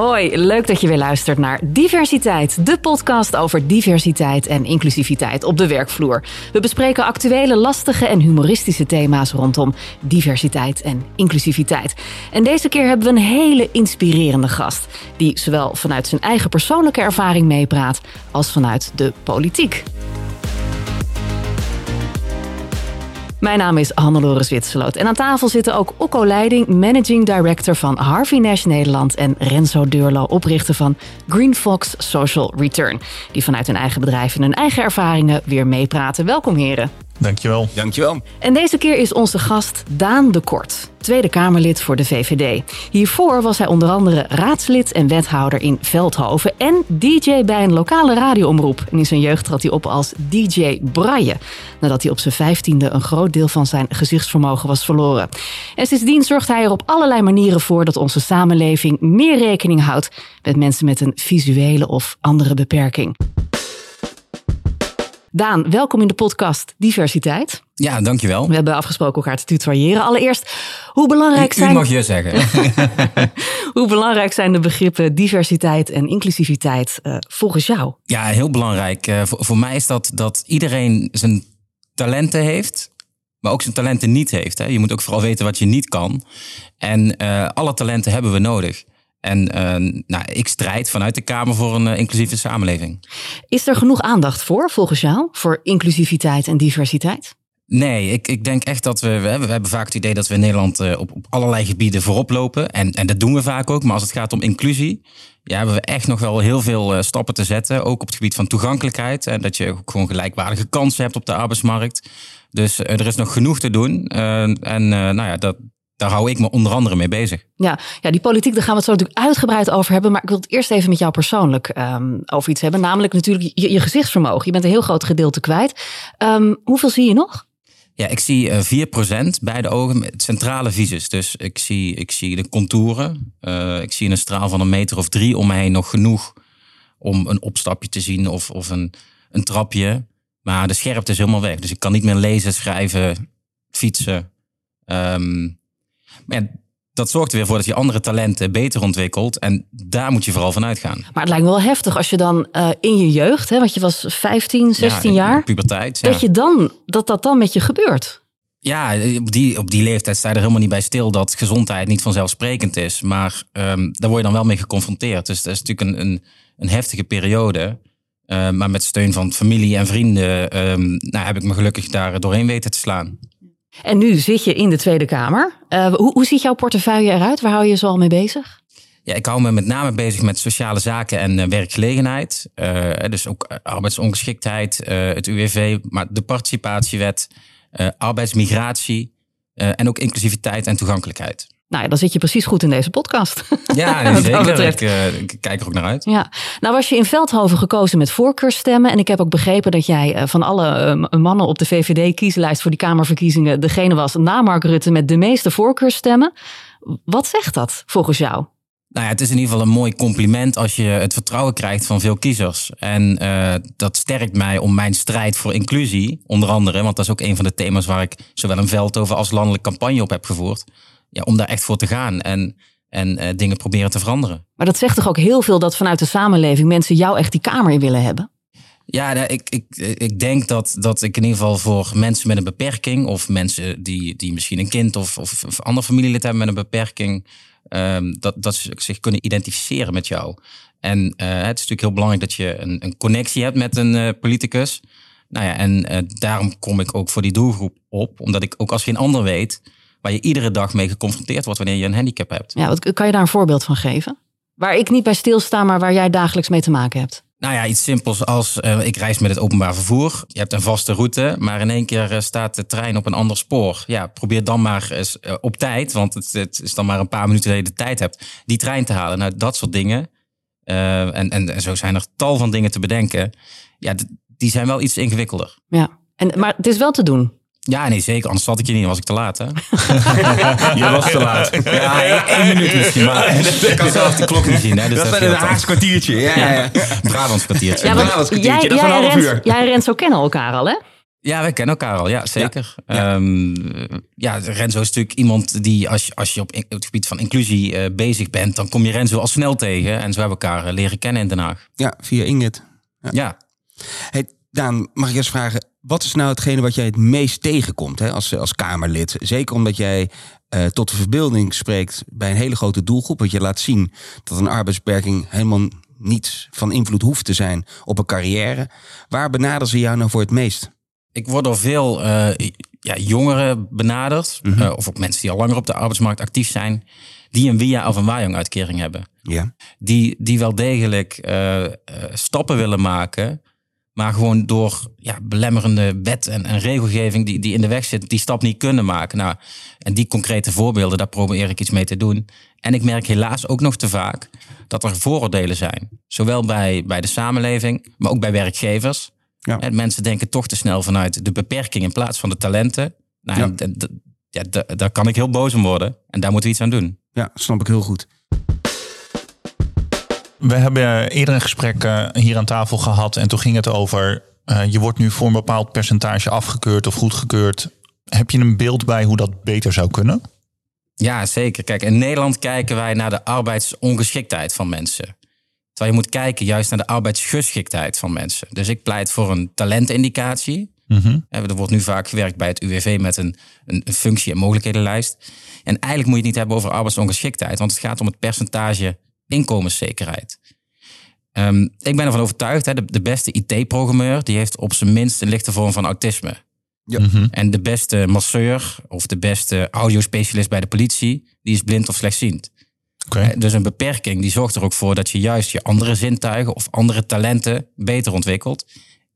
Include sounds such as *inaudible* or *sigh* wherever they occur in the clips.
Hoi, leuk dat je weer luistert naar Diversiteit, de podcast over diversiteit en inclusiviteit op de werkvloer. We bespreken actuele, lastige en humoristische thema's rondom diversiteit en inclusiviteit. En deze keer hebben we een hele inspirerende gast, die zowel vanuit zijn eigen persoonlijke ervaring meepraat als vanuit de politiek. Mijn naam is Hannelore Zwitserloot en aan tafel zitten ook Okko Leiding, Managing Director van Harvey Nash Nederland en Renzo Deurlo, oprichter van Green Fox Social Return, die vanuit hun eigen bedrijf en hun eigen ervaringen weer meepraten. Welkom heren. Dankjewel. Dankjewel. En deze keer is onze gast Daan de Kort, Tweede Kamerlid voor de VVD. Hiervoor was hij onder andere raadslid en wethouder in Veldhoven en DJ bij een lokale radioomroep. En in zijn jeugd trad hij op als DJ Braille, nadat hij op zijn vijftiende een groot deel van zijn gezichtsvermogen was verloren. En sindsdien zorgt hij er op allerlei manieren voor dat onze samenleving meer rekening houdt met mensen met een visuele of andere beperking. Daan, welkom in de podcast Diversiteit. Ja, dankjewel. We hebben afgesproken elkaar te tutoyeren. Allereerst, hoe belangrijk U, zijn... u mag je zeggen. *laughs* hoe belangrijk zijn de begrippen diversiteit en inclusiviteit uh, volgens jou? Ja, heel belangrijk. Uh, voor, voor, mij is dat dat iedereen zijn talenten heeft, maar ook zijn talenten niet heeft. Hè. Je moet ook vooral weten wat je niet kan. En uh, alle talenten hebben we nodig. En uh, nou, ik strijd vanuit de Kamer voor een uh, inclusieve samenleving. Is er genoeg aandacht voor, volgens jou, voor inclusiviteit en diversiteit? Nee, ik, ik denk echt dat we, we hebben, we hebben vaak het idee dat we in Nederland uh, op, op allerlei gebieden voorop lopen. En, en dat doen we vaak ook. Maar als het gaat om inclusie, ja, hebben we echt nog wel heel veel stappen te zetten. Ook op het gebied van toegankelijkheid. En dat je gewoon gelijkwaardige kansen hebt op de arbeidsmarkt. Dus er is nog genoeg te doen. en nou ja, dat, daar hou ik me onder andere mee bezig. Ja, ja, die politiek, daar gaan we het zo natuurlijk uitgebreid over hebben. Maar ik wil het eerst even met jou persoonlijk um, over iets hebben. Namelijk natuurlijk je, je, gezichtsvermogen. Je bent een heel groot gedeelte kwijt. Um, hoeveel zie je nog? Ja, ik zie uh, 4% bij de ogen met centrale visus. Dus ik zie, ik zie de contouren. Uh, ik zie in een straal van een meter of drie om me heen nog genoeg om een opstapje te zien of, of een, een trapje. Maar de scherpte is helemaal weg. Dus ik kan niet meer lezen, schrijven, fietsen. Um, maar ja, dat zorgt er weer voor dat je andere talenten beter ontwikkelt. En daar moet je vooral van uitgaan. Maar het lijkt me wel heftig als je dan uh, in je jeugd, hè, want je was 15, 16 ja, jaar. puberteit. Dat, je dan, dat dat dan met je gebeurt. Ja, op die, op die leeftijd sta je er helemaal niet bij stil dat gezondheid niet vanzelfsprekend is. Maar um, daar word je dan wel mee geconfronteerd. Dus dat is natuurlijk een, een, een heftige periode. Uh, maar met steun van familie en vrienden um, nou, heb ik me gelukkig daar doorheen weten te slaan. En nu zit je in de Tweede Kamer. Uh, hoe, hoe ziet jouw portefeuille eruit? Waar hou je je zo al mee bezig? Ja, ik hou me met name bezig met sociale zaken en uh, werkgelegenheid. Uh, dus ook arbeidsongeschiktheid, het UWV, maar de participatiewet, arbeidsmigratie en ook inclusiviteit en toegankelijkheid. Nou ja, dan zit je precies goed in deze podcast. *laughs* Ja, zeker. Ik, uh, ik, kijk er ook naar uit. Ja. Nou was je in Veldhoven gekozen met voorkeurstemmen. En ik heb ook begrepen dat jij uh, van alle uh, mannen op de VVD-kieslijst voor die Kamerverkiezingen... degene was na Mark Rutte met de meeste voorkeurstemmen. Wat zegt dat volgens jou? Nou ja, het is in ieder geval een mooi compliment als je het vertrouwen krijgt van veel kiezers. En dat sterkt mij om mijn strijd voor inclusie, onder andere. Want dat is ook een van de thema's waar ik zowel een Veldhoven als landelijk campagne op heb gevoerd ja, om daar echt voor te gaan en, en uh, dingen proberen te veranderen. Maar dat zegt toch ook heel veel dat vanuit de samenleving mensen jou echt die kamer in willen hebben? Ja, nou, ik, ik, ik denk dat, dat ik in ieder geval voor mensen met een beperking, of mensen die, die misschien een kind of, of, of ander familielid hebben met een beperking, um, dat, dat ze zich kunnen identificeren met jou. En uh, het is natuurlijk heel belangrijk dat je een, een connectie hebt met een uh, politicus. Nou ja, en uh, daarom kom ik ook voor die doelgroep op, omdat ik ook als geen ander weet waar je iedere dag mee geconfronteerd wordt wanneer je een handicap hebt. Ja, wat, kan je daar een voorbeeld van geven? Waar ik niet bij stilsta, maar waar jij dagelijks mee te maken hebt. Nou ja, iets simpels als uh, ik reis met het openbaar vervoer. Je hebt een vaste route, maar in één keer uh, staat de trein op een ander spoor. Ja, probeer dan maar eens uh, op tijd, want het, het, is dan maar een paar minuten dat je de tijd hebt, die trein te halen. Nou, dat soort dingen. En, en, en, zo zijn er tal van dingen te bedenken. Ja, die zijn wel iets ingewikkelder. Ja, en, maar het is wel te doen. Ja, nee, zeker. Anders zat ik je niet. Dan was ik te laat, hè? *laughs* je was te laat. Ja, één minuut misschien. Maar *laughs* ik kan zelf de klok niet zien. Hè, dus dat, is een Haagse kwartiertje. Ja, ja, ja. *laughs* Brabants kwartiertje. Ja, Brabants kwartiertje. Jij, dat is jij, een half uur. jij en Renzo kennen elkaar al, hè? Ja, we kennen elkaar al, ja, zeker. Ja. Ja, ja Renzo is natuurlijk iemand die, als je, als je op, in- op het gebied van inclusie eh, bezig bent, dan kom je Renzo al snel tegen. En zo hebben we elkaar eh, leren kennen in Den Haag. Ja, via Ingrid. Ja. Hey, Daan, mag ik eens vragen, wat is nou hetgene wat jij het meest tegenkomt hè, als, als Kamerlid? Zeker omdat jij eh, tot de verbeelding spreekt bij een hele grote doelgroep. Want je laat zien dat een arbeidsbeperking helemaal niet van invloed hoeft te zijn op een carrière. Waar benaderen ze jou nou voor het meest? Ik word door veel eh, ja, jongeren benaderd, eh, of ook mensen die al langer op de arbeidsmarkt actief zijn, die een WIA of een WAJONG-uitkering hebben. Ja. die, die wel degelijk stappen willen maken. Maar gewoon door ja, belemmerende wet en, en regelgeving die, die in de weg zit, die stap niet kunnen maken. Nou, en die concrete voorbeelden, daar probeer ik iets mee te doen. En ik merk helaas ook nog te vaak dat er vooroordelen zijn. Zowel bij, bij de samenleving, maar ook bij werkgevers. Ja. En mensen denken toch te snel vanuit de beperking in plaats van de talenten. Nou, Ja. ja, daar kan ik heel boos om worden. En daar moeten we iets aan doen. Ja, snap ik heel goed. We hebben eerder een gesprek eh, hier aan tafel gehad en toen ging het over eh, je wordt nu voor een bepaald percentage afgekeurd of goedgekeurd. Heb je een beeld bij hoe dat beter zou kunnen? Ja, zeker. Kijk, in Nederland kijken wij naar de arbeidsongeschiktheid van mensen. Terwijl je moet kijken juist naar de arbeidsgeschiktheid van mensen. Dus ik pleit voor een talentindicatie. Eh, Er wordt nu vaak gewerkt bij het UWV met een, een, een functie- en mogelijkhedenlijst. En eigenlijk moet je het niet hebben over arbeidsongeschiktheid, want het gaat om het percentage inkomenszekerheid. Ehm, ik ben ervan overtuigd, hè, de, de beste IT-programmeur die heeft op zijn minst een lichte vorm van autisme. Ja. En de beste masseur of de beste audiospecialist bij de politie, die is blind of slechtziend. Oké. Eh, Dus een beperking die zorgt er ook voor dat je juist je andere zintuigen of andere talenten beter ontwikkelt.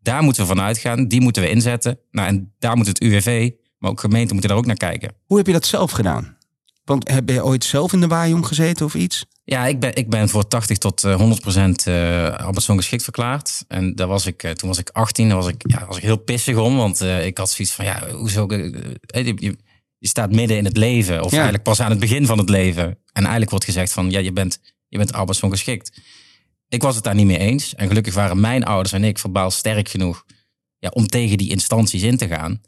Daar moeten we van uitgaan, die moeten we inzetten. Nou, en daar moet het UWV, maar ook gemeenten moeten daar ook naar kijken. Hoe heb je dat zelf gedaan? Want heb je ooit zelf in de waaijong gezeten of iets? Ja, ik ben, ik ben voor 80 tot eh, 100 procent uh, arbeidsongeschikt verklaard. En daar was ik, eh, toen was ik 18, daar was ik, ja, was ik heel pissig om. Want eh, ik had zoiets van, ja, hoezo... eh, eh, je, staat midden in het leven. Of Ja. eigenlijk pas aan het begin van het leven. En eigenlijk wordt gezegd van, ja, je bent, je bent arbeidsongeschikt. Ik was het daar niet mee eens. En gelukkig waren mijn ouders en ik verbaal sterk genoeg... Ja, om tegen die instanties in te gaan.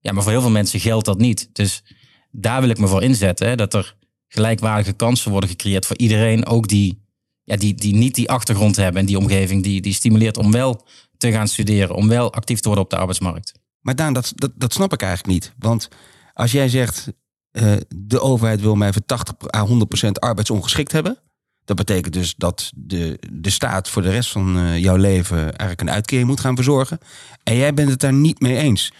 Ja, maar voor heel veel mensen geldt dat niet. Dus daar wil ik me voor inzetten. Hè, dat er gelijkwaardige kansen worden gecreëerd voor iedereen. Ook die, ja, die, die niet die achtergrond hebben en die omgeving. Die, die stimuleert om wel te gaan studeren. Om wel actief te worden op de arbeidsmarkt. Maar Daan, dat, dat, dat snap ik eigenlijk niet. Want als jij zegt, eh, de overheid wil mij voor 80 à 100 procent arbeidsongeschikt hebben. Dat betekent dus dat de, de staat voor de rest van eh, jouw leven eigenlijk een uitkering moet gaan verzorgen. En jij bent het daar niet mee eens.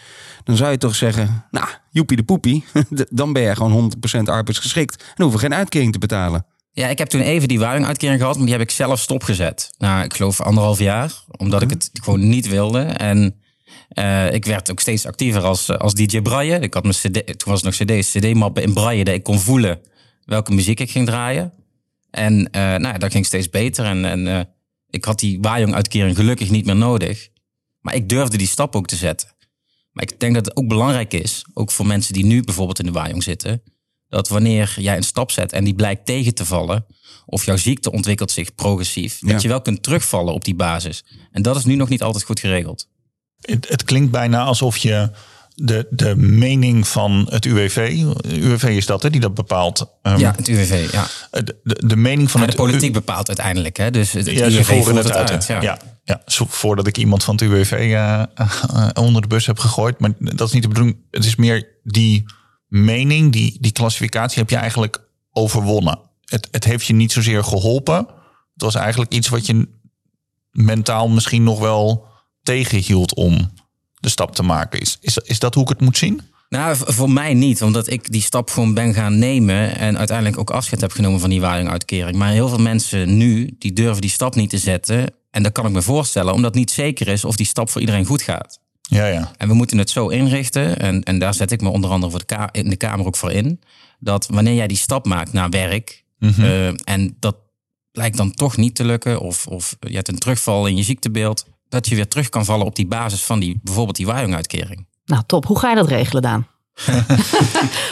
Dan zou je toch zeggen, nou, joepie de poepie. *laughs* Dan ben jij gewoon 100% arbeidsgeschikt. En hoeven geen uitkering te betalen. Ja, ik heb toen even die uitkering gehad, maar die heb ik zelf stopgezet. Nou, ik geloof anderhalf jaar, omdat ik het gewoon niet wilde. En uh, ik werd ook steeds actiever als, als DJ Braille. Ik had mijn CD, toen was het nog CD's, CD-mappen in Braille, dat ik kon voelen welke muziek ik ging draaien. En uh, nou ja, dat ging steeds beter. En, en uh, ik had die Wajong-uitkering gelukkig niet meer nodig. Maar ik durfde die stap ook te zetten. Maar ik denk dat het ook belangrijk is, ook voor mensen die nu bijvoorbeeld in de Wajong zitten, dat wanneer jij een stap zet en die blijkt tegen te vallen, of jouw ziekte ontwikkelt zich progressief, ja. dat je wel kunt terugvallen op die basis. En dat is nu nog niet altijd goed geregeld. Het, het klinkt bijna alsof je de, de mening van het UWV, UWV is dat hè, die dat bepaalt. Um, ja, het UWV, ja. De, de, mening van het de politiek bepaalt uiteindelijk, hè? Dus het, ja, UWV het uit. uit. Ja. Ja, voordat ik iemand van het UWV uh, uh, onder de bus heb gegooid, maar dat is niet de bedoeling. Het is meer die mening, die, die klassificatie heb je eigenlijk overwonnen. Het, het heeft je niet zozeer geholpen. Het was eigenlijk iets wat je mentaal misschien nog wel tegenhield om de stap te maken. Is, is, is dat hoe ik het moet zien? Nou, voor mij niet, omdat ik die stap gewoon ben gaan nemen en uiteindelijk ook afscheid heb genomen van die uitkering. Maar heel veel mensen nu, die durven die stap niet te zetten. En dat kan ik me voorstellen, omdat het niet zeker is of die stap voor iedereen goed gaat. Ja, ja. En we moeten het zo inrichten, en, en daar zet ik me onder andere voor de in de Kamer ook voor in, dat wanneer jij die stap maakt naar werk, mm -hmm. uh, en dat lijkt dan toch niet te lukken, of, of je hebt een terugval in je ziektebeeld, dat je weer terug kan vallen op die basis van die, bijvoorbeeld die uitkering. Nou, top. Hoe ga je dat regelen, Daan? *laughs*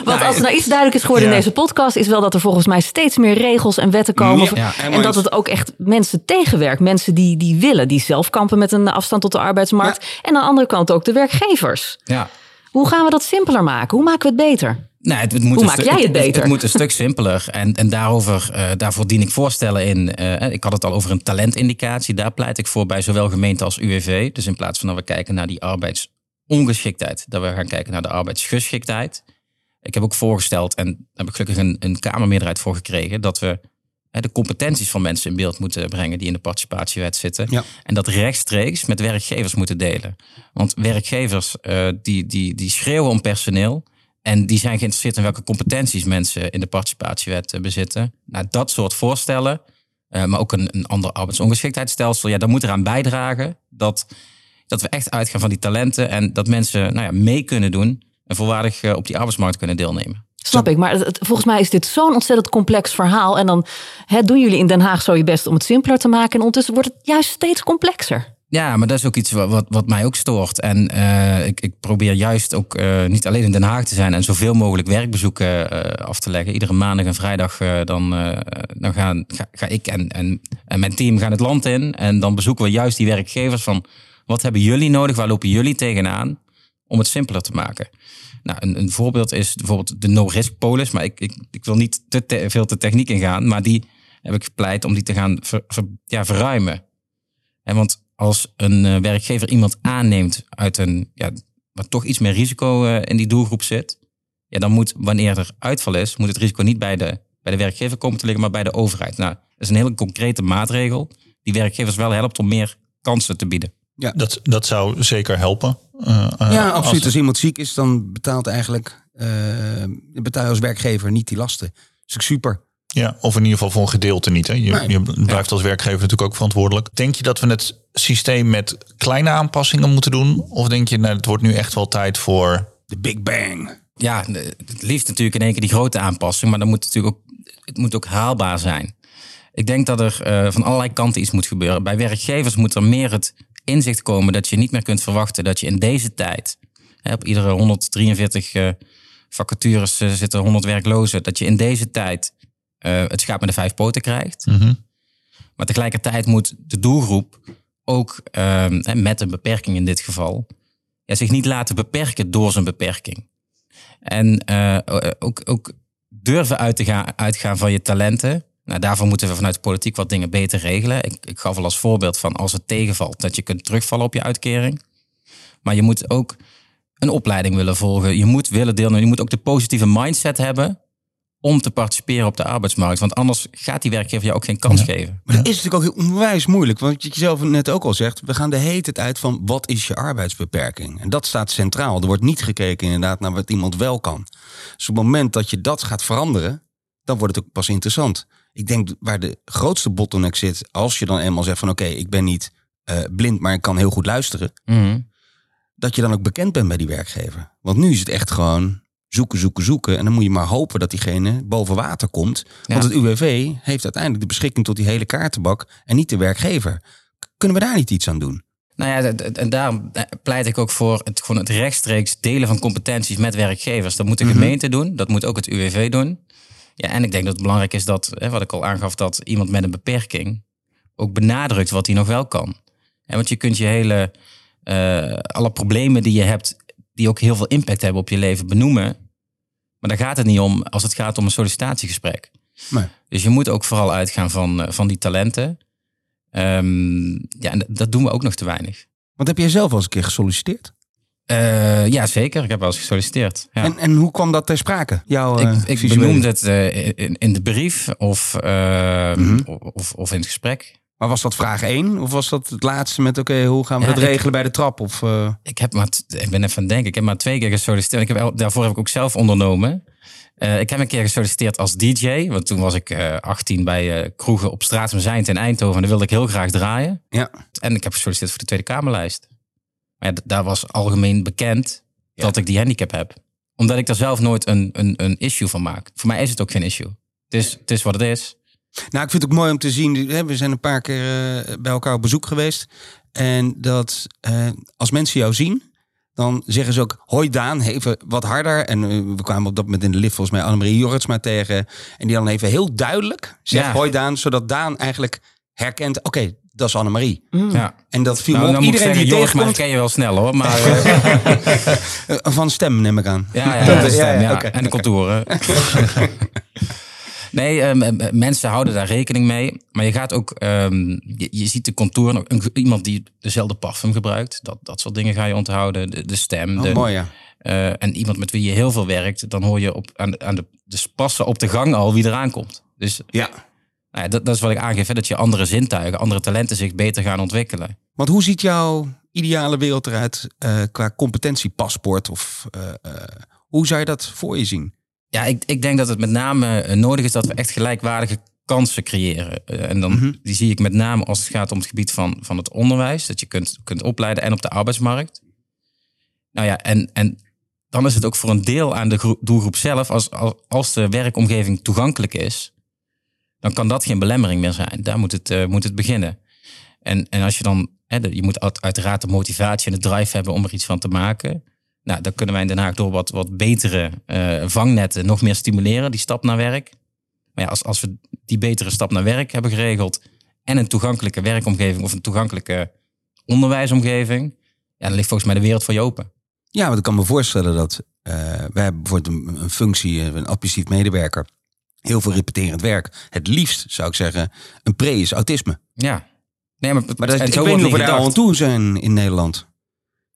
Want als er nou iets duidelijk is geworden Ja. in deze podcast, is wel dat er volgens mij steeds meer regels en wetten komen. Ja, ja. en dat het ook echt mensen tegenwerkt. Mensen die, die willen, die zelf kampen met een afstand tot de arbeidsmarkt. En aan de andere kant ook de werkgevers. Ja. Hoe gaan we dat simpeler maken? Hoe maken we het beter? Nou, het, het moet Hoe een maak jij het beter? Het, moet een stuk simpeler. En, en daarover, eh, daarvoor dien ik voorstellen in. eh, ik had het al over een talentindicatie. Daar pleit ik voor bij zowel gemeente als UWV. Dus in plaats van dat we kijken naar die arbeidsongeschiktheid, dat we gaan kijken naar de arbeidsgeschiktheid. Ik heb ook voorgesteld, en daar heb ik gelukkig een, een Kamermeerderheid voor gekregen, dat we hè, de competenties van mensen in beeld moeten brengen die in de participatiewet zitten. Ja. En dat rechtstreeks met werkgevers moeten delen. Want werkgevers eh, die, die, die schreeuwen om personeel. En die zijn geïnteresseerd in welke competenties mensen in de participatiewet eh, bezitten. Nou, dat soort voorstellen, eh, maar ook een, een ander arbeidsongeschiktheidsstelsel. Ja, dat moet eraan bijdragen dat, dat we echt uitgaan van die talenten. En dat mensen nou ja, mee kunnen doen en volwaardig eh, op die arbeidsmarkt kunnen deelnemen. Snap ik, maar volgens mij is dit zo'n ontzettend complex verhaal. En dan hè, doen jullie in Den Haag zo je best om het simpeler te maken. En ondertussen wordt het juist steeds complexer. Ja, maar dat is ook iets wat, wat, mij ook stoort. En eh, ik, ik probeer juist ook eh, niet alleen in Den Haag te zijn en zoveel mogelijk werkbezoeken eh, af te leggen. Iedere maandag en vrijdag dan, dan ga, ga ik en, en, mijn team gaan het land in. En dan bezoeken we juist die werkgevers van wat hebben jullie nodig, waar lopen jullie tegenaan om het simpeler te maken. Nou, een, een voorbeeld is bijvoorbeeld de no-risk polis. Maar ik, ik, wil niet te, veel te techniek ingaan. Maar die heb ik gepleit om die te gaan ja, verruimen. En want als een eh, werkgever iemand aanneemt uit een, ja, waar toch iets meer risico eh, in die doelgroep zit, ja, dan moet, wanneer er uitval is, moet het risico niet bij de, bij de werkgever komen te liggen, maar bij de overheid. Nou, dat is een hele concrete maatregel die werkgevers wel helpt om meer kansen te bieden. Dat, dat zou zeker helpen. Eh, Ja, als- absoluut. Als iemand ziek is, dan betaalt eigenlijk eh betaal je als werkgever niet die lasten. Dat is ook super. Ja, of in ieder geval voor een gedeelte niet. Hè. Je, Nee. je blijft als werkgever natuurlijk ook verantwoordelijk. Denk je dat we het systeem met kleine aanpassingen moeten doen? Of denk je, nou, het wordt nu echt wel tijd voor... De Big Bang. Ja, de- het liefst natuurlijk in één keer die grote aanpassing, maar dan moet het natuurlijk ook, het moet ook haalbaar zijn. Ik denk dat er eh, van allerlei kanten iets moet gebeuren. Bij werkgevers moet er meer het inzicht komen dat je niet meer kunt verwachten dat je in deze tijd, hè, op iedere 143 eh, vacatures eh, zitten 100 werklozen, dat je in deze tijd eh, het schaap met de vijf poten krijgt. Maar tegelijkertijd moet de doelgroep ook ehm, met een beperking in dit geval, ja, zich niet laten beperken door zijn beperking. En eh, ook, ook durven uit te gaan, uitgaan van je talenten. Nou, daarvoor moeten we vanuit de politiek wat dingen beter regelen. Ik, ik gaf al als voorbeeld van als het tegenvalt, dat je kunt terugvallen op je uitkering. Maar je moet ook een opleiding willen volgen. Je moet willen deelnemen. Je moet ook de positieve mindset hebben om te participeren op de arbeidsmarkt. Want anders gaat die werkgever jou ook geen kans geven. Maar dat is natuurlijk ook heel onwijs moeilijk. Want je zelf net ook al zegt, we gaan de hele tijd uit van wat is je arbeidsbeperking? En dat staat centraal. Er wordt niet gekeken inderdaad naar wat iemand wel kan. Dus op het moment dat je dat gaat veranderen, dan wordt het ook pas interessant. Ik denk waar de grootste bottleneck zit, als je dan eenmaal zegt van oké, ik ben niet eh, blind, maar ik kan heel goed luisteren. Mhm. Dat je dan ook bekend bent bij die werkgever. Want nu is het echt gewoon zoeken, zoeken, zoeken. En dan moet je maar hopen dat diegene boven water komt. Want Ja. het UWV heeft uiteindelijk de beschikking tot die hele kaartenbak en niet de werkgever. Kunnen we daar niet iets aan doen? Nou ja, en daarom eh, pleit ik ook voor het, gewoon het rechtstreeks delen van competenties met werkgevers. Dat moet de gemeente doen, dat moet ook het UWV doen. Ja, en ik denk dat het belangrijk is dat, hè, wat ik al aangaf, dat iemand met een beperking ook benadrukt wat hij nog wel kan. En want je kunt je hele, eh, alle problemen die je hebt, die ook heel veel impact hebben op je leven, benoemen. Maar daar gaat het niet om als het gaat om een sollicitatiegesprek. Nee. Dus je moet ook vooral uitgaan van, eh, van die talenten. Ehm, ja, en dat doen we ook nog te weinig. Want heb jij zelf al eens een keer gesolliciteerd? Eh, ja, zeker. Ik heb wel eens gesolliciteerd. Ja. En, en hoe kwam dat ter sprake? Jouw, eh, ik ik visuele- benoemde het eh, in, in de brief of, eh, Mhm. of, of in het gesprek. Maar was dat vraag 1? Of was dat het laatste met oké, hoe gaan we Ja, dat ik- regelen bij de trap? Of, eh, Ik, heb maar, ik ben even aan het denken. Ik heb maar twee keer gesolliciteerd. Ik heb, daarvoor heb ik ook zelf ondernomen. Eh, ik heb een keer gesolliciteerd als DJ. Want toen was ik eh 18 bij eh, kroegen op Straat van Zijnt in Eindhoven. En daar wilde ik heel graag draaien. ja. En ik heb gesolliciteerd voor de Tweede Kamerlijst. Maar ja, daar was algemeen bekend dat ik die handicap heb. Omdat ik daar zelf nooit een, een, een issue van maak. Voor mij is het ook geen issue. Het is, het is wat het is. Nou, ik vind het ook mooi om te zien. hè, We zijn een paar keer eh, bij elkaar op bezoek geweest. En dat eh, als mensen jou zien, dan zeggen ze ook, hoi Daan, even wat harder. En eh, we kwamen op dat moment in de lift volgens mij Annemarie Jorritsma tegen. En die dan even heel duidelijk zegt, Ja. hoi Daan, zodat Daan eigenlijk herkent, oké, dat is Annemarie. Ja. En dat viel Nou, op. Iedereen zeggen, die maar tegenkomt, ken je wel snel hoor. Maar, *laughs* van stem neem ik aan. ja, ja, stem, ja, en de contouren. *laughs* *laughs* nee, ehm, eh, mensen houden daar rekening mee. Maar je gaat ook, ehm, je, je ziet de contouren. Iemand die dezelfde parfum gebruikt. Dat, dat soort dingen ga je onthouden. De, de stem. Oh, de, mooi ja. eh, en iemand met wie je heel veel werkt. Dan hoor je op, aan, de- aan de, de spassen op de gang al wie eraan komt. Dus Ja. nou ja, dat, dat is wat ik aangeef. Hè, dat je andere zintuigen, andere talenten zich beter gaan ontwikkelen. Want hoe ziet jouw ideale wereld eruit eh, qua competentiepaspoort? Of eh, eh, hoe zou je dat voor je zien? Ja, ik, ik denk dat het met name eh, nodig is dat we echt gelijkwaardige kansen creëren. Eh, en dan, Mhm. die zie ik met name als het gaat om het gebied van, van het onderwijs. Dat je kunt, kunt opleiden en op de arbeidsmarkt. Nou ja, en, en dan is het ook voor een deel aan de groep- doelgroep zelf. Als, als, als de werkomgeving toegankelijk is, dan kan dat geen belemmering meer zijn. Daar moet het, eh, moet het beginnen. En, en als je dan, hè, je moet uit- uiteraard de motivatie en de drive hebben om er iets van te maken. Nou, dan kunnen wij in Den Haag door wat, wat betere eh, vangnetten nog meer stimuleren, die stap naar werk. Maar ja, als, als we die betere stap naar werk hebben geregeld en een toegankelijke werkomgeving of een toegankelijke onderwijsomgeving, ja, dan ligt volgens mij de wereld voor je open. Ja, want ik kan me voorstellen dat eh wij hebben bijvoorbeeld een, een functie, eh, een administratief medewerker, heel veel repeterend werk. Het liefst zou ik zeggen, een pre is autisme. Ja. Nee, maar, Maar dat, ik weet niet of we daar al aan toe zijn in Nederland.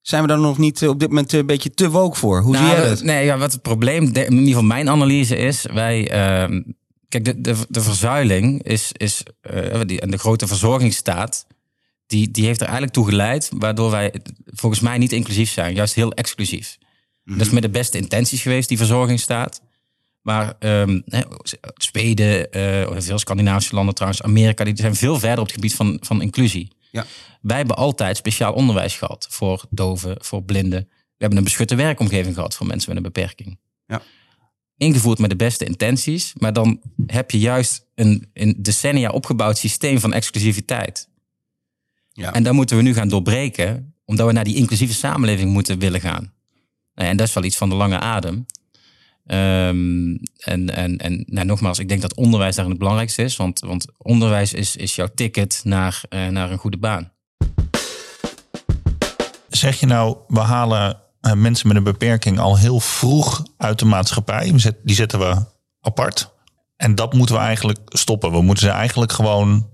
Zijn we daar nog niet eh, op dit moment een beetje te woke voor? Hoe Nou, zie jij we- dat? Nee, ja, wat het probleem, in ieder geval mijn analyse is, wij, ehm, kijk, de, de, de verzuiling is, is eh, die, en de grote verzorgingsstaat, die, die heeft er eigenlijk toe geleid, waardoor wij volgens mij niet inclusief zijn, juist heel exclusief. Dat is met de beste intenties geweest, die verzorgingsstaat. Maar ehm, hè, Zweden, eh, veel Scandinavische landen trouwens, Amerika, die zijn veel verder op het gebied van, van inclusie. Ja. Wij hebben altijd speciaal onderwijs gehad voor doven, voor blinden. We hebben een beschutte werkomgeving gehad voor mensen met een beperking. Ja. Ingevoerd met de beste intenties, maar dan heb je juist een in decennia opgebouwd systeem van exclusiviteit. Ja. En daar moeten we nu gaan doorbreken, omdat we naar die inclusieve samenleving moeten willen gaan. Nou en dat is wel iets van de lange adem. Ehm, en en, en nou, nogmaals, ik denk dat onderwijs daar het belangrijkste is. Want, want onderwijs is, is jouw ticket naar, eh, naar een goede baan. Zeg je nou, we halen eh, mensen met een beperking al heel vroeg uit de maatschappij. Die zetten we apart. En dat moeten we eigenlijk stoppen. We moeten ze eigenlijk gewoon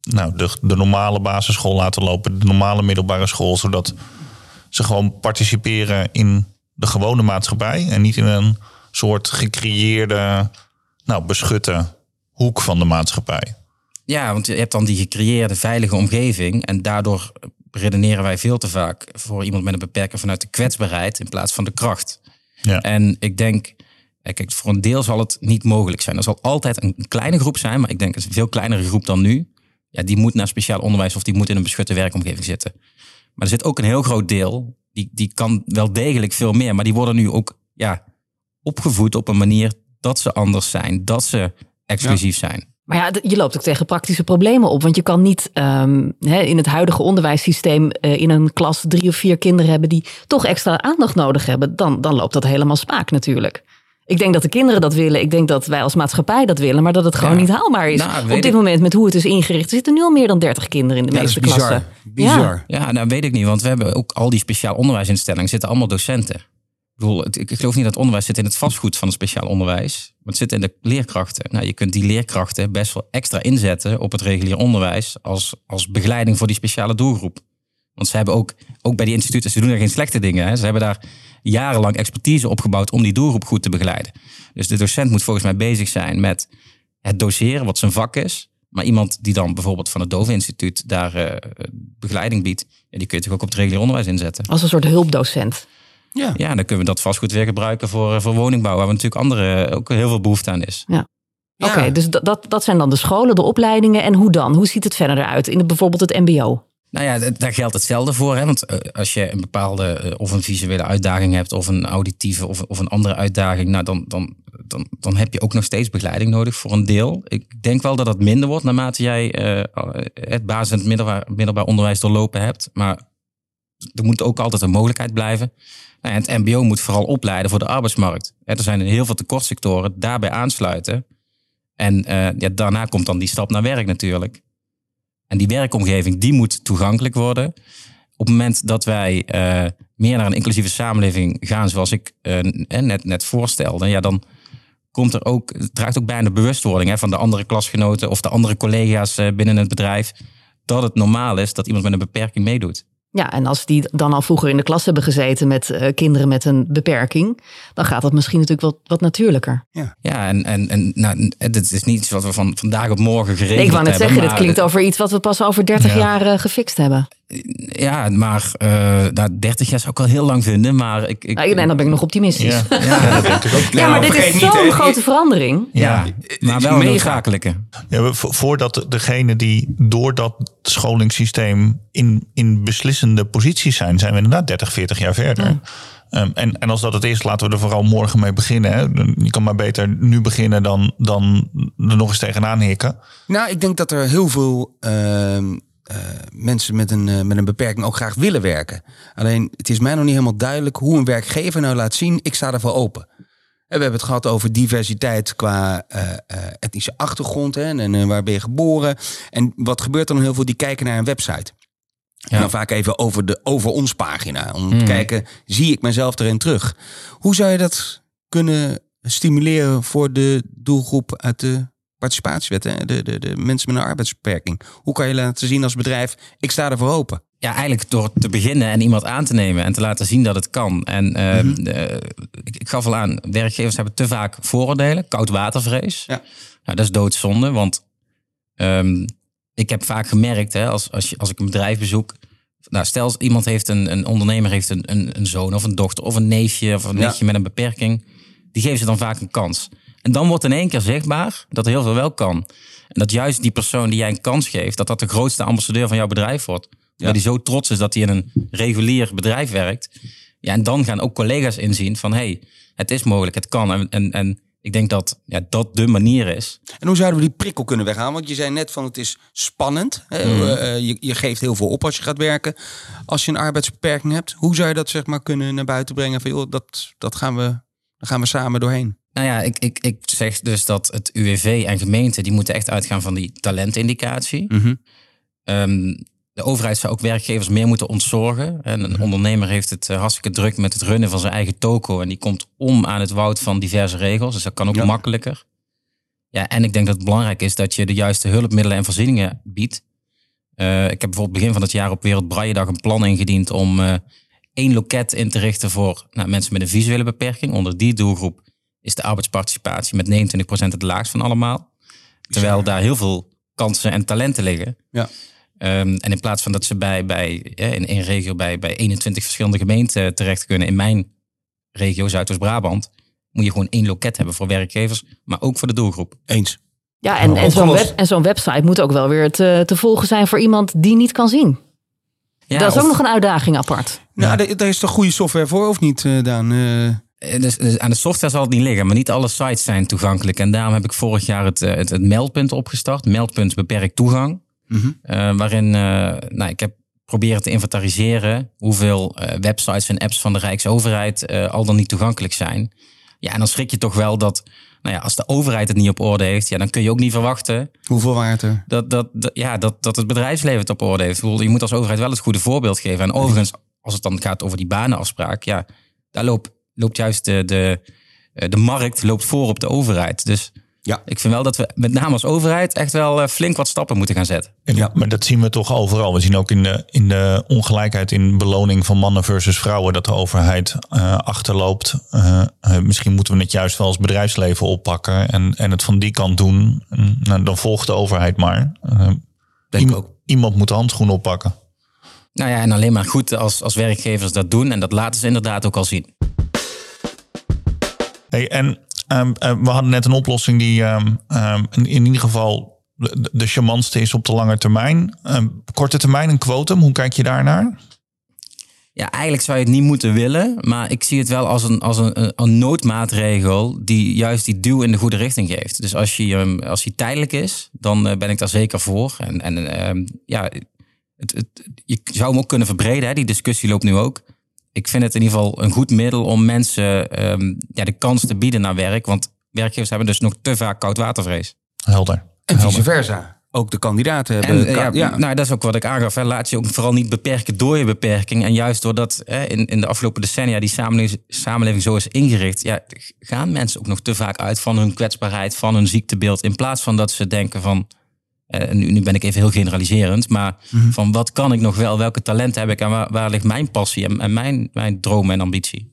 nou, de normale basisschool laten lopen. De normale middelbare school. Zodat ze gewoon participeren in de gewone maatschappij. En niet in een soort gecreëerde, nou, beschutte hoek van de maatschappij. Ja, want je hebt dan die gecreëerde veilige omgeving. En daardoor redeneren wij veel te vaak voor iemand met een beperking vanuit de kwetsbaarheid in plaats van de kracht. Ja. En ik denk, eh, kijk, voor een deel zal het niet mogelijk zijn. Er zal altijd een kleine groep zijn, maar ik denk een veel kleinere groep dan nu. Ja, die moet naar speciaal onderwijs of die moet in een beschutte werkomgeving zitten. Maar er zit ook een heel groot deel, die, die kan wel degelijk veel meer. Maar die worden nu ook ja, opgevoed op een manier dat ze anders zijn, dat ze exclusief zijn. Maar ja, je loopt ook tegen praktische problemen op. Want je kan niet ehm, hè, in het huidige onderwijssysteem eh, in een klas drie of vier kinderen hebben die toch extra aandacht nodig hebben. Dan, dan loopt dat helemaal spaak natuurlijk. Ik denk dat de kinderen dat willen. Ik denk dat wij als maatschappij dat willen. Maar dat het gewoon Ja. niet haalbaar is. Nou, op dit ik- moment met hoe het is ingericht. Er zitten nu al meer dan 30 kinderen in de Ja, dat is meeste bizar. klassen. Bizar. Ja, nou weet ik niet, want we hebben ook al die speciaal onderwijsinstellingen zitten allemaal docenten. Ik, bedoel, ik geloof niet dat onderwijs zit in het vastgoed van het speciaal onderwijs, maar het zit in de leerkrachten. Nou, je kunt die leerkrachten best wel extra inzetten op het regulier onderwijs als, als begeleiding voor die speciale doelgroep. Want ze hebben ook, ook bij die instituten, ze doen er geen slechte dingen. Hè. Ze hebben daar jarenlang expertise opgebouwd om die doelgroep goed te begeleiden. Dus de docent moet volgens mij bezig zijn met het doseren, wat zijn vak is. Maar iemand die dan bijvoorbeeld van het Doveninstituut daar eh, begeleiding biedt, die kun je toch ook op het regulier onderwijs inzetten. Als een soort hulpdocent. Ja. Ja, dan kunnen we dat vastgoed weer gebruiken voor, eh, voor woningbouw, waar we natuurlijk andere ook heel veel behoefte aan is. Ja. Oké, dus dat, dat, dat zijn dan de scholen, de opleidingen. En hoe dan? Hoe ziet het verder eruit in het- bijvoorbeeld het mbo? Nou ja, daar geldt hetzelfde voor. Hè? Want eh, als je een bepaalde eh, of een visuele uitdaging hebt, of een auditieve of, of een andere uitdaging, nou dan, dan, dan, dan heb je ook nog steeds begeleiding nodig voor een deel. Ik denk wel dat dat minder wordt naarmate jij eh, het basis- en het middelbaar, middelbaar onderwijs doorlopen hebt. Maar er moet ook altijd een mogelijkheid blijven. Nou, ja, het MBO moet vooral opleiden voor de arbeidsmarkt. Er zijn heel veel tekortsectoren, daarbij aansluiten. En eh, ja, daarna komt dan die stap naar werk natuurlijk. En die werkomgeving, die moet toegankelijk worden. Op het moment dat wij eh, meer naar een inclusieve samenleving gaan, zoals ik eh, net, net voorstelde, ja, dan komt er ook, het draagt ook bij de bewustwording hè, van de andere klasgenoten of de andere collega's binnen het bedrijf, dat het normaal is dat iemand met een beperking meedoet. Ja, en als die dan al vroeger in de klas hebben gezeten met eh, kinderen met een beperking, dan gaat dat misschien natuurlijk wat, wat natuurlijker. Ja, en, en, en nou, dit is niet iets wat we van vandaag op morgen geregeld Nee, ik wou net hebben, zeggen, dit maar- klinkt over iets wat we pas over 30 Ja. jaar eh, gefixt hebben. Ja, maar eh nou, 30 jaar zou ik wel heel lang vinden, maar ik... ik Nou, nee, dan ben ik nog optimistisch. Ja, Ja, ja, dat *laughs* denk ik ook. maar Nou, dit is zo'n grote verandering. ja, maar wel een noodzakelijke. Ja, voordat degene die door dat scholingssysteem in, in beslissende posities zijn, zijn we inderdaad 30, 40 jaar verder. Ehm, en, en als dat het is, laten we er vooral morgen mee beginnen. Hè. Je kan maar beter nu beginnen dan, dan er nog eens tegenaan hikken. Nou, ik denk dat er heel veel ehm, eh, mensen met een, eh, met een beperking ook graag willen werken. Alleen, het is mij nog niet helemaal duidelijk hoe een werkgever nou laat zien, ik sta ervoor open. En we hebben het gehad over diversiteit qua eh, eh, etnische achtergrond hè, en, en eh, waar ben je geboren. En wat gebeurt er dan heel veel? Die kijken naar een website. En dan vaak even over de over ons pagina. Om te kijken, zie ik mezelf erin terug? Hoe zou je dat kunnen stimuleren voor de doelgroep uit de participatiewet? Hè? De, de, de mensen met een arbeidsbeperking. Hoe kan je laten zien als bedrijf, ik sta ervoor open? Ja, eigenlijk door te beginnen en iemand aan te nemen en te laten zien dat het kan. En eh, eh, ik, ik gaf al aan, werkgevers hebben te vaak vooroordelen, koudwatervrees. Ja. Nou, dat is doodzonde, want ehm, ik heb vaak gemerkt, hè, als, als, je, als ik een bedrijf bezoek, nou, stel iemand heeft een, een ondernemer heeft een, een, een zoon of een dochter of een neefje of een Ja. nichtje met een beperking, die geven ze dan vaak een kans. En dan wordt in één keer zichtbaar dat er heel veel wel kan. En dat juist die persoon die jij een kans geeft, dat dat de grootste ambassadeur van jouw bedrijf wordt. Omdat hij zo trots is dat hij in een regulier bedrijf werkt. Ja, en dan gaan ook collega's inzien van, hé, hey, het is mogelijk, het kan. En, en, en ik denk dat ja, dat de manier is. En hoe zouden we die prikkel kunnen weghalen? Want je zei net van het is spannend. Hè? Eh, je, je geeft heel veel op als je gaat werken. Als je een arbeidsbeperking hebt. Hoe zou je dat zeg maar kunnen naar buiten brengen? Van, joh, dat, dat gaan we, daar gaan we samen doorheen. Nou ja, ik, ik, ik zeg dus dat het UWV en gemeenten, die moeten echt uitgaan van die talentindicatie. Ehm, de overheid zou ook werkgevers meer moeten ontzorgen. En een ondernemer heeft het eh, hartstikke druk met het runnen van zijn eigen toko. En die komt om aan het woud van diverse regels. Dus dat kan ook Ja. makkelijker. Ja, en ik denk dat het belangrijk is dat je de juiste hulpmiddelen en voorzieningen biedt. Eh, ik heb bijvoorbeeld begin van het jaar op Wereld Brailledag een plan ingediend om eh, één loket in te richten voor nou, mensen met een visuele beperking. Onder die doelgroep is de arbeidsparticipatie met 29% het laagst van allemaal. Terwijl daar heel veel kansen en talenten liggen. Ja. Ehm, en in plaats van dat ze bij, bij, eh, in één regio bij, bij 21 verschillende gemeenten terecht kunnen, in mijn regio Zuidoost-Brabant, moet je gewoon één loket hebben voor werkgevers, maar ook voor de doelgroep. Eens. Ja, en, en zo'n web, en zo'n website moet ook wel weer te, te volgen zijn voor iemand die niet kan zien. Ja, dat is of- ook nog een uitdaging apart. Nou, daar- daar is toch goede software voor, of niet, eh, Daan? Eh, Dus, dus aan de software zal het niet liggen, maar niet alle sites zijn toegankelijk. En daarom heb ik vorig jaar het, eh, het, het meldpunt opgestart. Meldpunt beperkt toegang. Mhm. Eh, waarin nou, ik heb proberen te inventariseren hoeveel websites en apps van de Rijksoverheid al dan niet toegankelijk zijn. Ja, en dan schrik je toch wel dat, nou ja, als de overheid het niet op orde heeft, ja, dan kun je ook niet verwachten hoeveel waren het er? dat, dat, dat- ja, dat, dat het bedrijfsleven het op orde heeft. Je moet als overheid wel het goede voorbeeld geven. En overigens, als het dan gaat over die banenafspraak, ja, daar loopt, loopt juist de, de, eh, de markt loopt voor op de overheid. Dus Ja. ik vind wel dat we met name als overheid echt wel eh, flink wat stappen moeten gaan zetten. En- Ja. Maar dat zien we toch overal. We zien ook in de, in de ongelijkheid in beloning van mannen versus vrouwen dat de overheid eh, achterloopt. Misschien moeten we het juist wel als bedrijfsleven oppakken en, en het van die kant doen. En, nou, dan volgt de overheid maar. Eh, Denk ook. Iemand moet de handschoen oppakken. Nou ja, en alleen maar goed als, als werkgevers dat doen. En dat laten ze inderdaad ook al zien. En ehm, eh, we hadden net een oplossing die ehm, ehm, in, ieder geval de, charmantste is op de lange termijn. Ehm, korte termijn een quotum, hoe kijk je daarnaar? Ja, eigenlijk zou je het niet moeten willen. Maar ik zie het wel als een, als een, een- noodmaatregel die juist die duw in de goede richting geeft. Dus als hij, ehm, als hij tijdelijk is, dan eh, ben ik daar zeker voor. En, en ehm, ja, het, het, je zou hem ook kunnen verbreden. Hè? Die discussie loopt nu ook. Ik vind het in ieder geval een goed middel om mensen ehm, ja, de kans te bieden naar werk. Want werkgevers hebben dus nog te vaak koudwatervrees. Helder. En vice Helder. versa. Ook de kandidaten En hebben... eh, ja, ja, Nou, dat is ook wat ik aangaf. Hè. Laat je ook vooral niet beperken door je beperking. En juist doordat hè, in, in de afgelopen decennia die samenleving, samenleving zo is ingericht, ja, gaan mensen ook nog te vaak uit van hun kwetsbaarheid, van hun ziektebeeld. In plaats van dat ze denken van. Eh, nu, nu ben ik even heel generaliserend, maar van wat kan ik nog wel? Welke talenten heb ik en waar, waar ligt mijn passie en, en mijn, mijn droom en ambitie?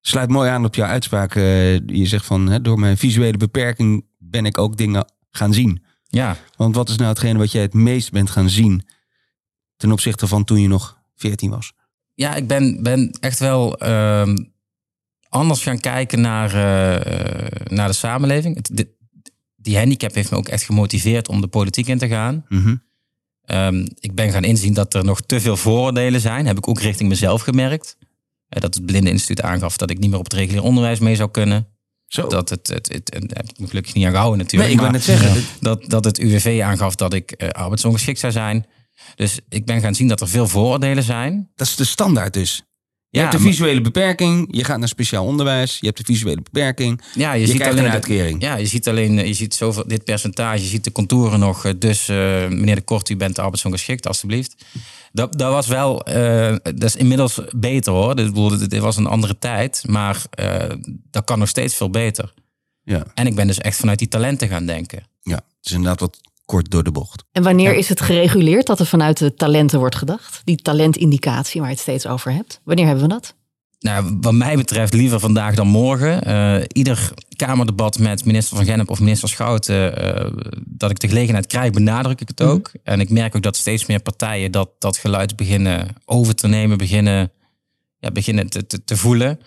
sluit mooi aan op jouw uitspraak. eh, je zegt van, hè, door mijn visuele beperking ben ik ook dingen gaan zien. Ja, Want wat is nou hetgene wat jij het meest bent gaan zien ten opzichte van toen je nog 14 was? ja ik ben, ben echt wel ehm, anders gaan kijken naar, eh, naar de samenleving. Het, dit- die handicap heeft me ook echt gemotiveerd om de politiek in te gaan. Mhm. Ehm, ik ben gaan inzien dat er nog te veel vooroordelen zijn. Heb ik ook richting mezelf gemerkt. Eh, dat het Blinde Instituut aangaf dat ik niet meer op het regulier onderwijs mee zou kunnen. Zo. Dat het, het, het, heb ik me gelukkig niet aan gehouden nee, natuurlijk. ik wil maar net zeggen. *laughs* dat, dat het UWV aangaf dat ik eh, arbeidsongeschikt zou zijn. Dus ik ben gaan zien dat er veel vooroordelen zijn. Dat is de standaard dus. Je Ja, hebt de visuele beperking, je gaat naar speciaal onderwijs, je hebt de visuele beperking. Ja, je, Je ziet alleen een de- uitkering. Ja, je ziet alleen eh, je ziet zoveel, dit percentage, je ziet de contouren nog. eh, Dus eh, meneer de Kort, u bent arbeidsongeschikt, alstublieft. Dat, dat was wel, dat is inmiddels beter hoor. Dit, bedoel, dit, dit was een andere tijd, maar dat kan nog steeds veel beter. Ja, En ik ben dus echt vanuit die talenten gaan denken. ja, het is inderdaad wat kort door de bocht. En wanneer is het gereguleerd dat er vanuit de talenten wordt gedacht? Die talentindicatie waar je het steeds over hebt. Wanneer hebben we dat? Nou, wat mij betreft liever vandaag dan morgen. Eh, ieder Kamerdebat met minister Van Gennep of minister Schouten... eh, dat ik de gelegenheid krijg, benadruk ik het ook. En ik merk ook dat steeds meer partijen dat, dat geluid beginnen over te nemen... beginnen, ja, beginnen te, te, te voelen.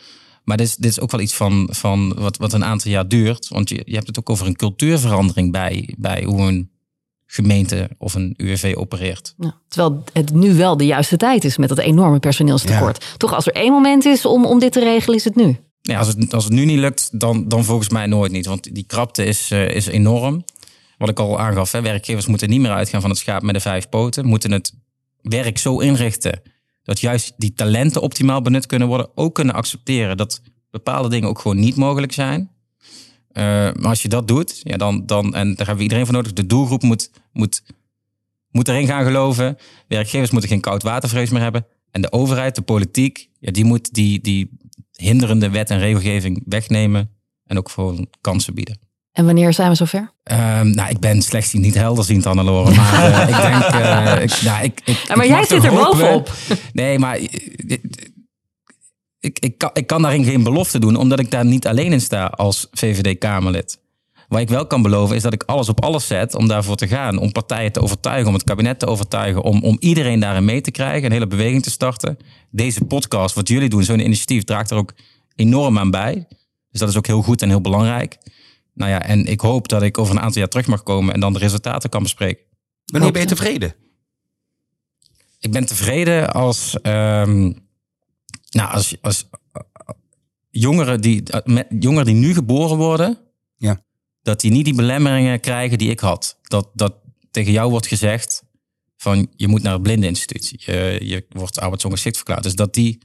Maar dit is, dit is ook wel iets van, van wat, wat een aantal jaar duurt. Want je, je hebt het ook over een cultuurverandering bij, bij hoe een gemeente of een UWV opereert. Nou, terwijl het nu wel de juiste tijd is met dat enorme personeelstekort. Toch als er één moment is om, om dit te regelen, is het nu. Ja, als, het, als het nu niet lukt, dan, dan volgens mij nooit niet. Want die krapte is, eh, is enorm. Wat ik al aangaf, hè, werkgevers moeten niet meer uitgaan van het schaap met de vijf poten. Moeten het werk zo inrichten dat juist die talenten optimaal benut kunnen worden. Ook kunnen accepteren dat bepaalde dingen ook gewoon niet mogelijk zijn. Eh, maar als je dat doet, ja, dan, dan, en daar hebben we iedereen voor nodig. De doelgroep moet, moet, moet erin gaan geloven. Werkgevers moeten geen koud watervrees meer hebben. En de overheid, de politiek, ja, die moet die, die hinderende wet en regelgeving wegnemen. En ook gewoon kansen bieden. En wanneer zijn we zover? Ehm, nou, ik ben slechts niet helderziend, Hannelore. Maar eh, ik denk... eh, ik, nou, ik, maar ik jij zit er bovenop. Nee, maar ik, ik, kan, ik kan daarin geen belofte doen, omdat ik daar niet alleen in sta als VVD-Kamerlid. Wat ik wel kan beloven is dat ik alles op alles zet om daarvoor te gaan. Om partijen te overtuigen, om het kabinet te overtuigen. Om, om iedereen daarin mee te krijgen, een hele beweging te starten. Deze podcast, wat jullie doen, zo'n initiatief, draagt er ook enorm aan bij. Dus dat is ook heel goed en heel belangrijk. Nou ja, en ik hoop dat ik over een aantal jaar terug mag komen en dan de resultaten kan bespreken. Wanneer ben je tevreden? Ik ben tevreden als, ehm, nou, als, als jongeren, die, eh, jongeren die nu geboren worden, Ja. dat die niet die belemmeringen krijgen die ik had. Dat, dat tegen jou wordt gezegd van je moet naar het blindeninstituut. Je, je wordt arbeidsongeschikt verklaard. Dus dat die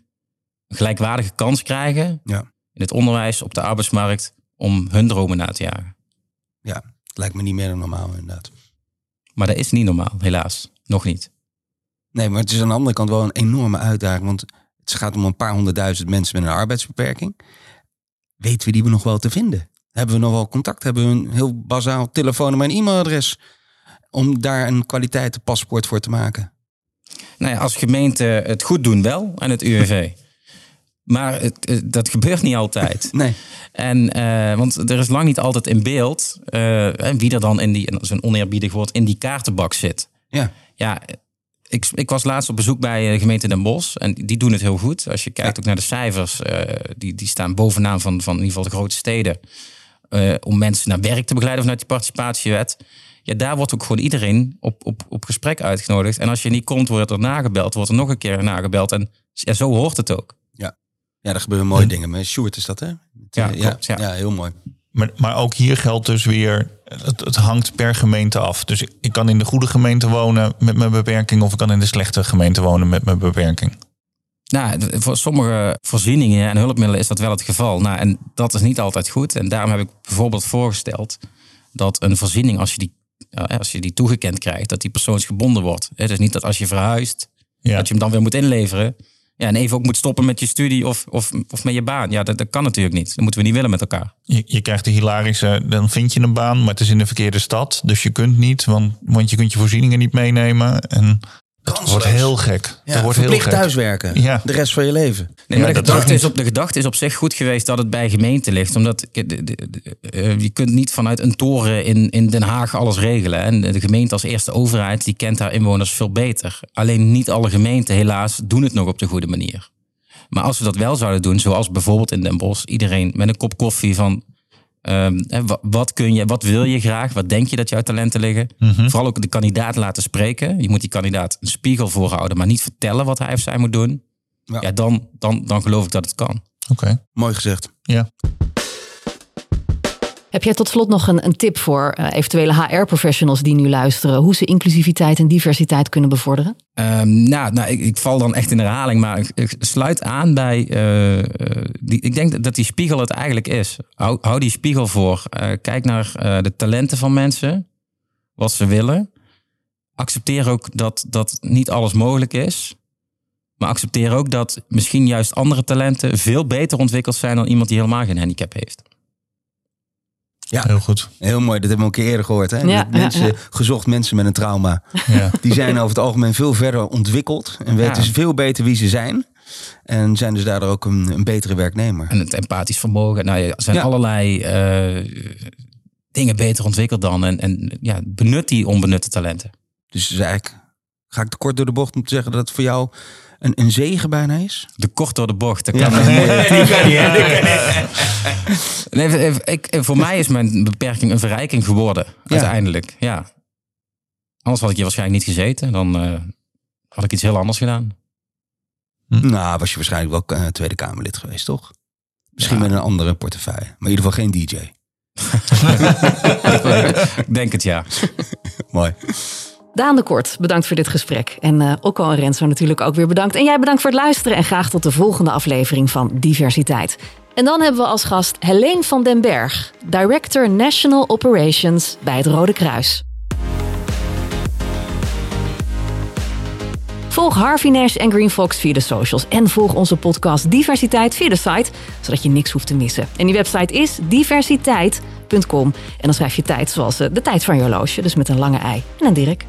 een gelijkwaardige kans krijgen Ja. in het onderwijs, op de arbeidsmarkt, om hun dromen na te jagen. Ja, lijkt me niet meer dan normaal inderdaad. Maar dat is niet normaal, helaas. Nog niet. Nee, maar het is aan de andere kant wel een enorme uitdaging. Want het gaat om een paar honderdduizend mensen met een arbeidsbeperking. Weten we die we nog wel te vinden? Hebben we nog wel contact? Hebben we een heel bazaal telefoonnummer en e-mailadres? Om daar een kwaliteitenpaspoort voor te maken. Nou ja, als gemeente het goed doen wel en het UWV. *laughs* Maar het, dat gebeurt niet altijd. *laughs* Nee. En, eh, want er is lang niet altijd in beeld en wie er dan in die, een oneerbiedig woord, in die kaartenbak zit. Ja. Ja, ik, ik was laatst op bezoek bij de gemeente Den Bosch en die doen het heel goed. Als je kijkt ook naar de cijfers, eh, die, die staan bovenaan van, van in ieder geval de grote steden. eh, om mensen naar werk te begeleiden vanuit die participatiewet. Ja, daar wordt ook gewoon iedereen op, op, op gesprek uitgenodigd. En als je niet komt, wordt er nagebeld, wordt er nog een keer nagebeld. En ja, zo hoort het ook. Ja, er gebeuren mooie dingen. Met Sjoerd is dat, hè? Ja, eh, klopt, ja, ja. ja, heel mooi. Maar, maar ook hier geldt dus weer, het, het hangt per gemeente af. Dus ik, kan in de goede gemeente wonen met mijn beperking, of ik kan in de slechte gemeente wonen met mijn beperking. Nou, voor sommige voorzieningen en hulpmiddelen is dat wel het geval. Nou, en dat is niet altijd goed. En daarom heb ik bijvoorbeeld voorgesteld dat een voorziening, als je die, eh, als je die toegekend krijgt, dat die persoonsgebonden wordt. Het is niet dat als je verhuist, Ja. dat je hem dan weer moet inleveren. Ja, en even ook moet stoppen met je studie of, of, of met je baan. Ja, dat, dat kan natuurlijk niet. Dat moeten we niet willen met elkaar. Je, je krijgt de hilarische, dan vind je een baan, maar het is in de verkeerde stad. Dus je kunt niet, want, want je kunt je voorzieningen niet meenemen. En het wordt heel gek. Ja, het wordt heel verplicht gek. thuiswerken. Ja. De rest van je leven. Nee, Ja, maar de dat gedachte, is op, de gedachte is op zich goed geweest dat het bij gemeente ligt. Omdat de- de- de- de- eh, je kunt niet vanuit een toren in, in Den Haag alles regelen. En de gemeente als eerste overheid die kent haar inwoners veel beter. Alleen niet alle gemeenten helaas doen het nog op de goede manier. Maar als we dat wel zouden doen, zoals bijvoorbeeld in Den Bosch, iedereen met een kop koffie van ehm, wat kun je, wat wil je graag, wat denk je dat jouw talenten liggen. Vooral ook de kandidaat laten spreken. Je moet die kandidaat een spiegel voorhouden, maar niet vertellen wat hij of zij moet doen. Ja. Ja, dan, dan, dan geloof ik dat het kan. Oké, Mooi gezegd. ja. Heb jij tot slot nog een, een tip voor eh, eventuele HR-professionals die nu luisteren, hoe ze inclusiviteit en diversiteit kunnen bevorderen? Ehm, nou, nou ik, ik val dan echt in herhaling, maar ik, sluit aan bij. eh, eh, ik denk dat- die spiegel het eigenlijk is. Hou, hou die spiegel voor. Kijk naar de talenten van mensen, wat ze willen. Accepteer ook dat, dat niet alles mogelijk is. Maar accepteer ook dat misschien juist andere talenten veel beter ontwikkeld zijn dan iemand die helemaal geen handicap heeft. Heel goed. Heel mooi, dat hebben we een keer eerder gehoord. Hè? Ja, mensen, ja, Gezocht mensen met een trauma. Ja. Die zijn over het algemeen veel verder ontwikkeld. En weten Ja. veel beter wie ze zijn. En zijn dus daardoor ook een, een betere werknemer. En het empathisch vermogen. Nou, ja, er zijn Ja. allerlei eh, dingen beter ontwikkeld dan. En, en ja, benut die onbenutte talenten. Dus is eigenlijk ga ik te kort door de bocht om te zeggen dat het voor jou een, een zegen bijna is. De kort door de bocht. Dat Ja. kan *laughs* *laughs* nee, even- ik, voor mij is mijn beperking een verrijking geworden. Uiteindelijk, ja. Anders had ik hier waarschijnlijk niet gezeten. Dan eh, had ik iets heel anders gedaan. Nou, was je waarschijnlijk wel eh, Tweede Kamerlid geweest, toch? Misschien Ja. met een andere portefeuille. Maar in ieder geval geen DJ. *laughs* ik denk het, ja. Mooi. Daan de Kort, bedankt voor dit gesprek. En eh Okko en Renzo natuurlijk ook weer bedankt. En jij bedankt voor het luisteren en graag tot de volgende aflevering van Diversiteit. En dan hebben we als gast Helene van den Berg, Director National Operations bij het Rode Kruis. Volg Harvey Nash en Green Fox via de socials. En volg onze podcast Diversiteit via de site, zodat je niks hoeft te missen. En die website is diversiteit.com. En dan schrijf je tijd zoals eh, de tijd van je horloge, dus met een lange ei en een Dirk.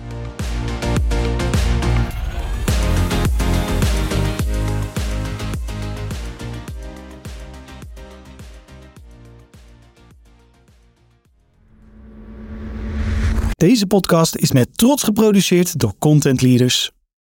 Deze podcast is met trots geproduceerd door Content Leaders.